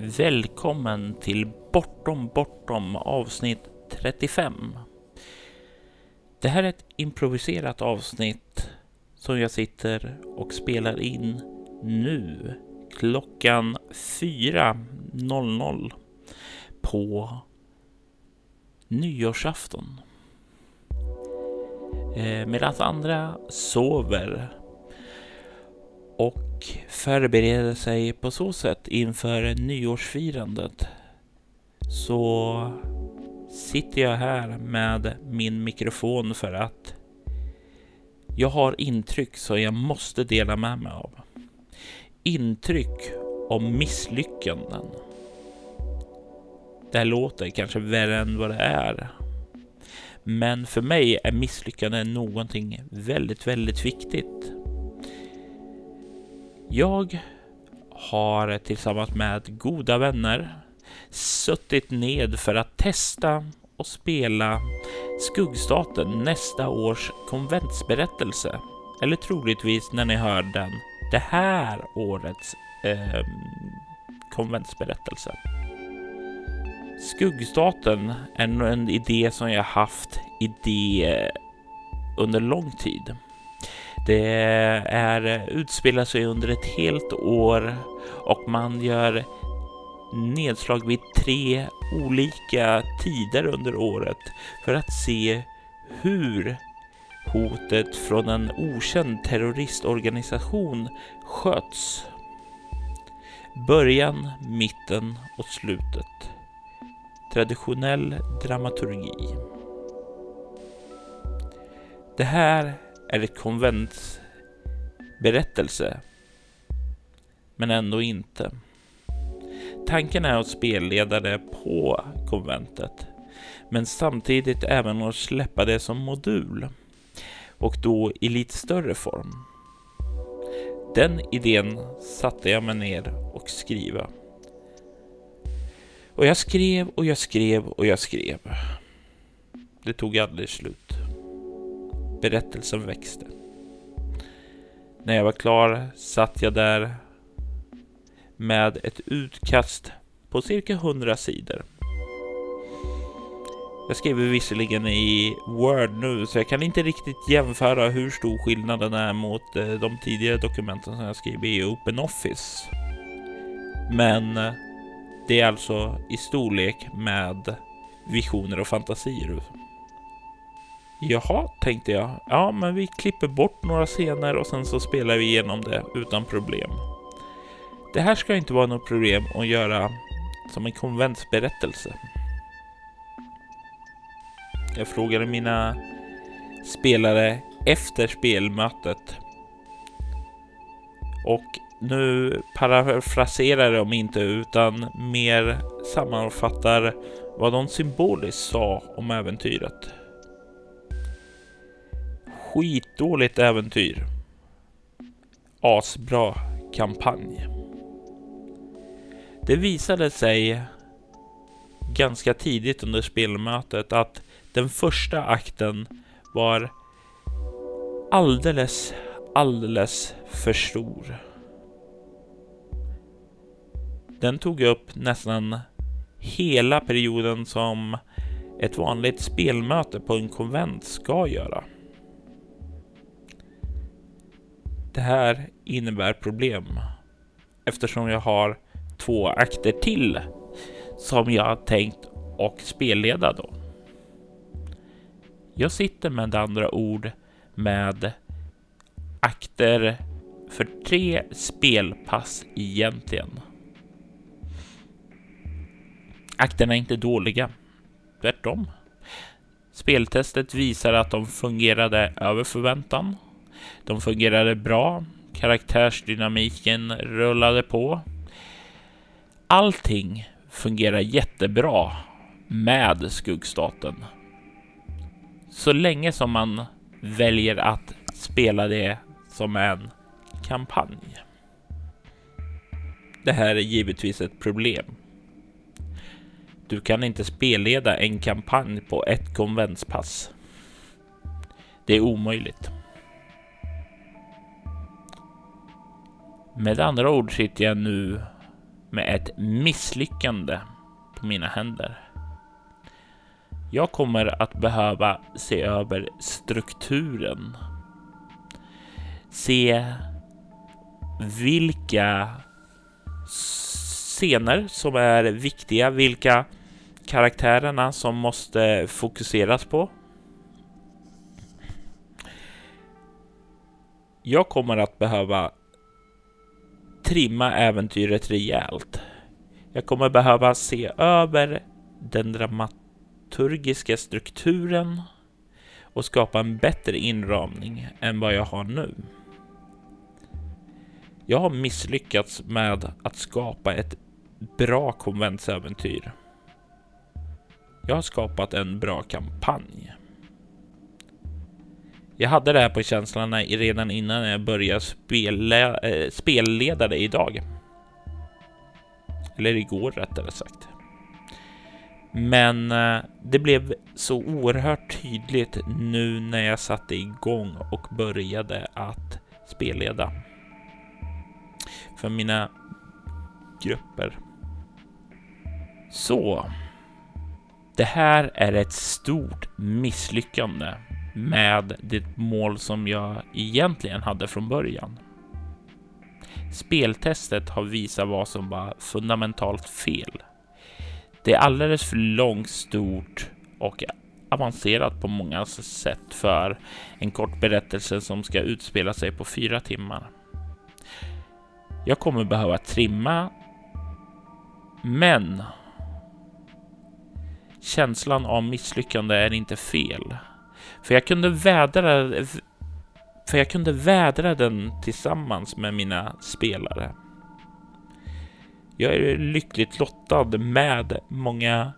Välkommen till Bortom Bortom avsnitt 35. Det här är ett improviserat avsnitt som jag sitter och spelar in nu klockan 4.00 på nyårsafton. Eh, medan andra sover och förbereder sig på så sätt inför nyårsfirandet så sitter jag här med min mikrofon för att jag har intryck som jag måste dela med mig av. Intryck om misslyckanden. Det här låter kanske värre än vad det är. Men för mig är misslyckanden någonting väldigt, väldigt viktigt. Jag har tillsammans med goda vänner suttit ned för att testa och spela Skuggstaten nästa års konventsberättelse. Eller troligtvis när ni hör den, det här årets eh, konventsberättelse. Skuggstaten är en idé som jag haft idé under lång tid. Det är, utspelar sig under ett helt år och man gör nedslag vid tre olika tider under året för att se hur hotet från en okänd terroristorganisation sköts. Början, mitten och slutet. Traditionell dramaturgi. Det här är ett konvents berättelse, men ändå inte. Tanken är att spelleda det på konventet, men samtidigt även att släppa det som modul och då i lite större form. Den idén satte jag mig ner och skriva. Och jag skrev och jag skrev och jag skrev. Det tog aldrig slut. Berättelsen växte. När jag var klar satt jag där med ett utkast på cirka 100 sidor. Jag skriver visserligen i Word nu, så jag kan inte riktigt jämföra hur stor skillnaden är mot eh, de tidigare dokumenten som jag skriver i OpenOffice. Men eh, det är alltså i storlek med visioner och fantasier. Jaha, tänkte jag. Ja, men vi klipper bort några scener och sen så spelar vi igenom det utan problem. Det här ska inte vara något problem att göra som en konventsberättelse. Jag frågade mina spelare efter spelmötet. Och nu parafraserar de inte utan mer sammanfattar vad de symboliskt sa om äventyret. Skitdåligt äventyr. Asbra kampanj. Det visade sig ganska tidigt under spelmötet att den första akten var alldeles, alldeles för stor. Den tog upp nästan hela perioden som ett vanligt spelmöte på en konvent ska göra. Det här innebär problem eftersom jag har två akter till som jag har tänkt och spelleda då. Jag sitter med andra ord med akter för tre spelpass egentligen. Akterna är inte dåliga, tvärtom. Speltestet visar att de fungerade över förväntan. De fungerade bra. Karaktärsdynamiken rullade på. Allting fungerar jättebra med skuggstaten. Så länge som man väljer att spela det som en kampanj. Det här är givetvis ett problem. Du kan inte spelleda en kampanj på ett konventspass. Det är omöjligt. Med andra ord sitter jag nu med ett misslyckande på mina händer. Jag kommer att behöva se över strukturen. Se vilka scener som är viktiga, vilka karaktärerna som måste fokuseras på. Jag kommer att behöva trimma äventyret rejält. Jag kommer behöva se över den dramaturgiska strukturen och skapa en bättre inramning än vad jag har nu. Jag har misslyckats med att skapa ett bra konventsäventyr. Jag har skapat en bra kampanj. Jag hade det här på känslan redan innan jag började spela, eh, spelleda det idag. Eller igår rättare sagt. Men eh, det blev så oerhört tydligt nu när jag satte igång och började att spelleda. För mina grupper. Så. Det här är ett stort misslyckande med det mål som jag egentligen hade från början. Speltestet har visat vad som var fundamentalt fel. Det är alldeles för långt, stort och avancerat på många sätt för en kort berättelse som ska utspela sig på fyra timmar. Jag kommer behöva trimma, men känslan av misslyckande är inte fel. För jag kunde vädra för jag kunde vädra den tillsammans med mina spelare. Jag är lyckligt lottad med många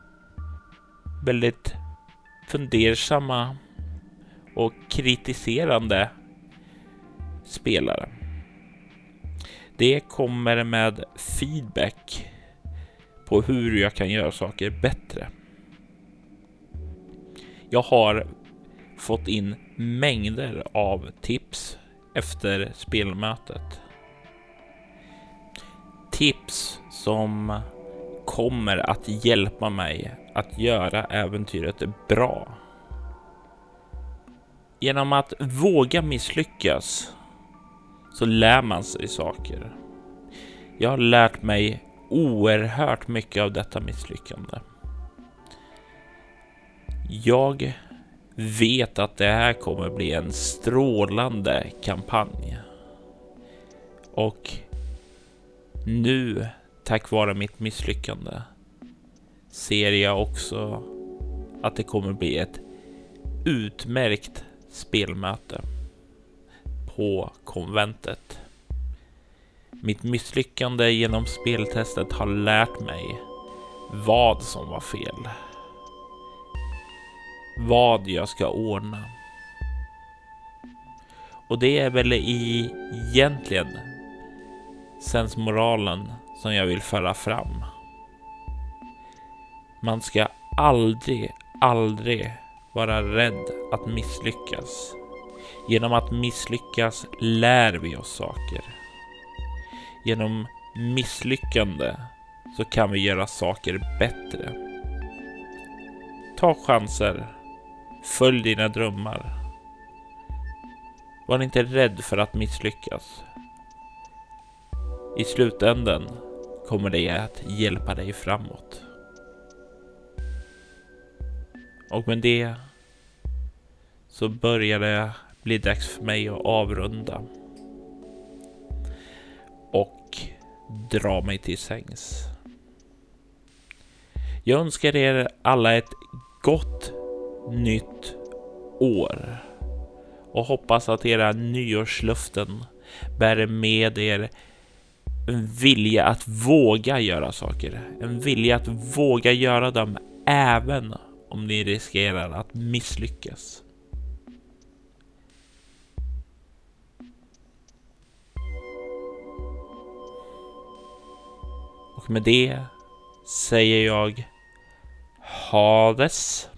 väldigt fundersamma och kritiserande spelare. Det kommer med feedback på hur jag kan göra saker bättre. Jag har fått in mängder av tips efter spelmötet. Tips som kommer att hjälpa mig att göra äventyret bra. Genom att våga misslyckas så lär man sig saker. Jag har lärt mig oerhört mycket av detta misslyckande. Jag vet att det här kommer bli en strålande kampanj. Och nu, tack vare mitt misslyckande, ser jag också att det kommer bli ett utmärkt spelmöte på konventet. Mitt misslyckande genom speltestet har lärt mig vad som var fel. Vad jag ska ordna. Och det är väl egentligen sensmoralen som jag vill föra fram. Man ska aldrig, aldrig vara rädd att misslyckas. Genom att misslyckas lär vi oss saker. Genom misslyckande så kan vi göra saker bättre. Ta chanser. Följ dina drömmar. Var inte rädd för att misslyckas. I slutändan kommer det att hjälpa dig framåt. Och med det så börjar det bli dags för mig att avrunda. Och dra mig till sängs. Jag önskar er alla ett nytt år och hoppas att era nyårslöften bär med er en vilja att våga göra saker, en vilja att våga göra dem även om ni riskerar att misslyckas. Och med det säger jag Hades.